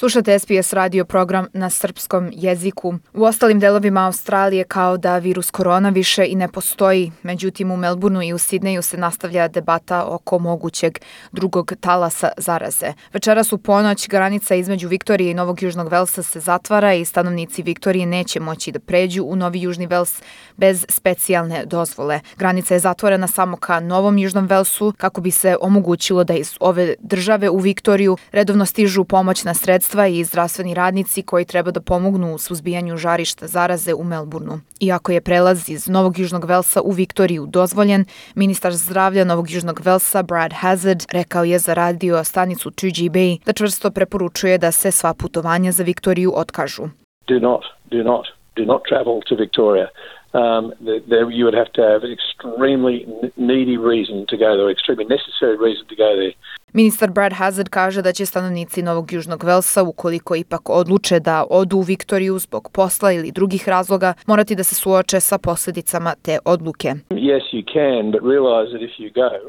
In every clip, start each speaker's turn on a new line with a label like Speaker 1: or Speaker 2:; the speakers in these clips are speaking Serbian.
Speaker 1: Slušate SBS radio program na srpskom jeziku. U ostalim delovima Australije kao da virus korona više i ne postoji. Međutim, u Melbourneu i u Sidneju se nastavlja debata oko mogućeg drugog talasa zaraze. Večeras u ponoć granica između Viktorije i Novog Južnog Velsa se zatvara i stanovnici Viktorije neće moći da pređu u Novi Južni Vels bez specijalne dozvole. Granica je zatvorena samo ka Novom Južnom Velsu kako bi se omogućilo da iz ove države u Viktoriju redovno stižu pomoćna sredstva sredstva i zdravstveni radnici koji treba da pomognu u suzbijanju žarišta zaraze u Melbourneu. Iako je prelaz iz Novog Južnog Velsa u Viktoriju dozvoljen, ministar zdravlja Novog Južnog Velsa Brad Hazard rekao je za radio stanicu 2GB da čvrsto preporučuje da se sva putovanja za Viktoriju otkažu.
Speaker 2: Do not, do not, do not travel to Victoria. Um, there you would have to have an extremely needy reason to go there, extremely necessary reason to go there.
Speaker 1: Ministar Brad Hazard kaže da će stanovnici Novog Južnog Velsa, ukoliko ipak odluče da odu u Viktoriju zbog posla ili drugih razloga, morati da se suoče sa posledicama te odluke.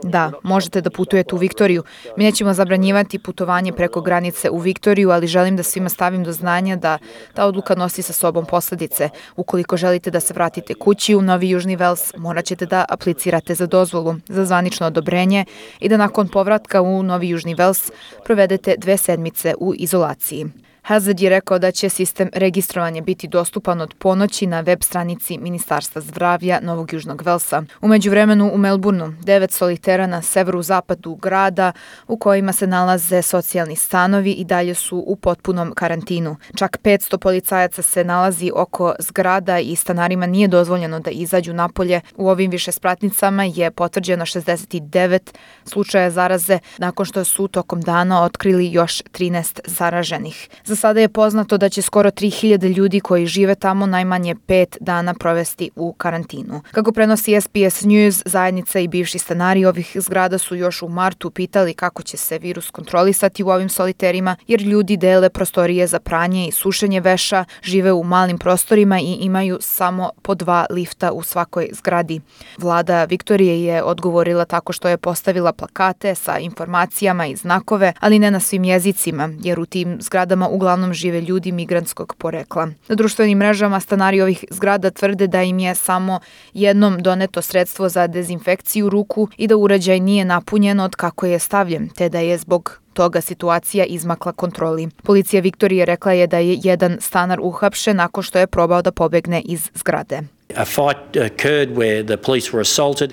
Speaker 1: Da, možete da putujete u Viktoriju. Mi nećemo zabranjivati putovanje preko granice u Viktoriju, ali želim da svima stavim do znanja da ta odluka nosi sa sobom posledice. Ukoliko želite da se vratite kući u Novi Južni Vels, morat ćete da aplicirate za dozvolu, za zvanično odobrenje i da nakon povratka u Novi Južni Vels provedete dve sedmice u izolaciji. Hazard je rekao da će sistem registrovanja biti dostupan od ponoći na web stranici Ministarstva zdravlja Novog Južnog Velsa. Umeđu vremenu u Melbourneu, devet solitera na severu-zapadu grada u kojima se nalaze socijalni stanovi i dalje su u potpunom karantinu. Čak 500 policajaca se nalazi oko zgrada i stanarima nije dozvoljeno da izađu napolje. U ovim više spratnicama je potvrđeno 69 slučaja zaraze nakon što su tokom dana otkrili još 13 zaraženih. Za sada je poznato da će skoro 3000 ljudi koji žive tamo najmanje pet dana provesti u karantinu. Kako prenosi SBS News, zajednica i bivši stanari ovih zgrada su još u martu pitali kako će se virus kontrolisati u ovim soliterima, jer ljudi dele prostorije za pranje i sušenje veša, žive u malim prostorima i imaju samo po dva lifta u svakoj zgradi. Vlada Viktorije je odgovorila tako što je postavila plakate sa informacijama i znakove, ali ne na svim jezicima, jer u tim zgradama u uglavnom žive ljudi migrantskog porekla. Na društvenim mrežama stanari ovih zgrada tvrde da im je samo jednom doneto sredstvo za dezinfekciju ruku i da uređaj nije napunjen od kako je stavljen, te da je zbog toga situacija izmakla kontroli. Policija Viktorije rekla je da je jedan stanar uhapšen nakon što je probao da pobegne iz zgrade.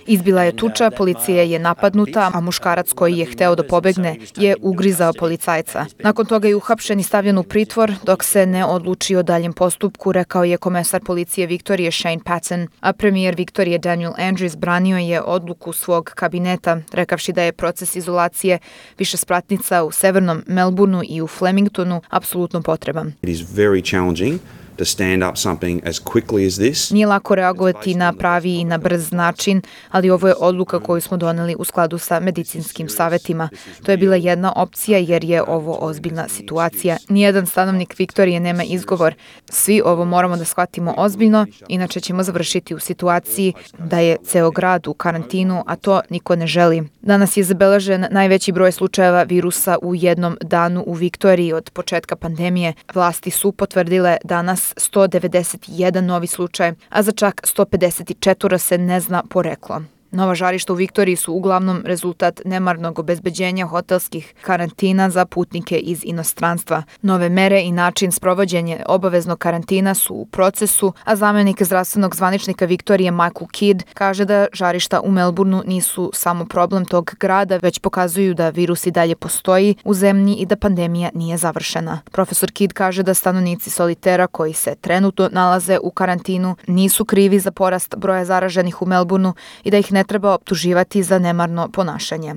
Speaker 1: Izbila je tuča, policija je napadnuta, a muškarac koji je hteo da pobegne je ugrizao policajca. Nakon toga je uhapšen i stavljen u pritvor dok se ne odluči o daljem postupku, rekao je komesar policije Viktorije Shane Patton, a premijer Viktorije Daniel Andrews branio je odluku svog kabineta, rekavši da je proces izolacije više spratnica u severnom Melbourneu i u Flemingtonu apsolutno potreban.
Speaker 3: It is very challenging to stand up something as quickly as this.
Speaker 1: Nije lako reagovati na pravi i na brz način, ali ovo je odluka koju smo doneli u skladu sa medicinskim savetima. To je bila jedna opcija jer je ovo ozbiljna situacija. Nijedan stanovnik Viktorije nema izgovor. Svi ovo moramo da shvatimo ozbiljno, inače ćemo završiti u situaciji da je ceo grad u karantinu, a to niko ne želi. Danas je zabeležen najveći broj slučajeva virusa u jednom danu u Viktoriji od početka pandemije. Vlasti su potvrdile danas 191 novi slučaj, a za čak 154 se ne zna poreklo. Nova žarišta u Viktoriji su uglavnom rezultat nemarnog obezbeđenja hotelskih karantina za putnike iz inostranstva. Nove mere i način sprovođenja obaveznog karantina su u procesu, a zamenik zdravstvenog zvaničnika Viktorije Michael Kidd kaže da žarišta u Melbourneu nisu samo problem tog grada, već pokazuju da virus i dalje postoji u zemlji i da pandemija nije završena. Profesor Kidd kaže da stanovnici solitera koji se trenutno nalaze u karantinu nisu krivi za porast broja zaraženih u Melbourneu i da ih ne treba optuživati za nemarno ponašanje.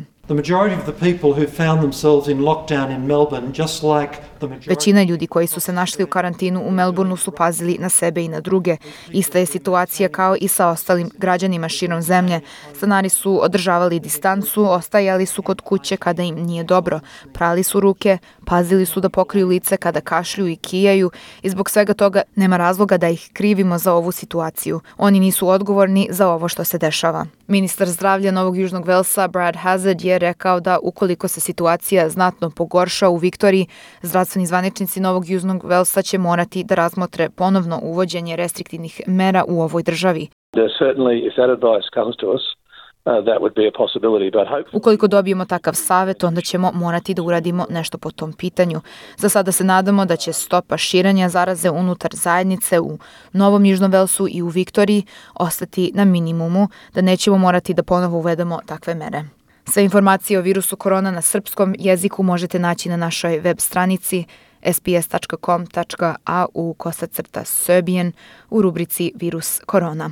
Speaker 1: Većina ljudi koji su se našli u karantinu u Melbourneu su pazili na sebe i na druge. Ista je situacija kao i sa ostalim građanima širom zemlje. Stanari su održavali distancu, ostajali su kod kuće kada im nije dobro, prali su ruke, pazili su da pokriju lice kada kašlju i kijaju i zbog svega toga nema razloga da ih krivimo za ovu situaciju. Oni nisu odgovorni za ovo što se dešava. Ministar zdravlja Novog Južnog Velsa Brad Hazard je rekao da ukoliko se situacija znatno pogorša u Viktoriji, zdravstveni zvaničnici Novog Južnog Velsa će morati da razmotre ponovno uvođenje restriktivnih mera u ovoj državi.
Speaker 2: certainly, if that advice comes to us, Uh, that would be a possibility, but hopefully...
Speaker 1: Ukoliko dobijemo takav savet, onda ćemo morati da uradimo nešto po tom pitanju. Za sada se nadamo da će stopa širanja zaraze unutar zajednice u Novom Južnom Velsu i u Viktoriji ostati na minimumu, da nećemo morati da ponovo uvedemo takve mere. Sve informacije o virusu korona na srpskom jeziku možete naći na našoj web stranici sbs.com.au kosacrta Serbian u rubrici Virus korona.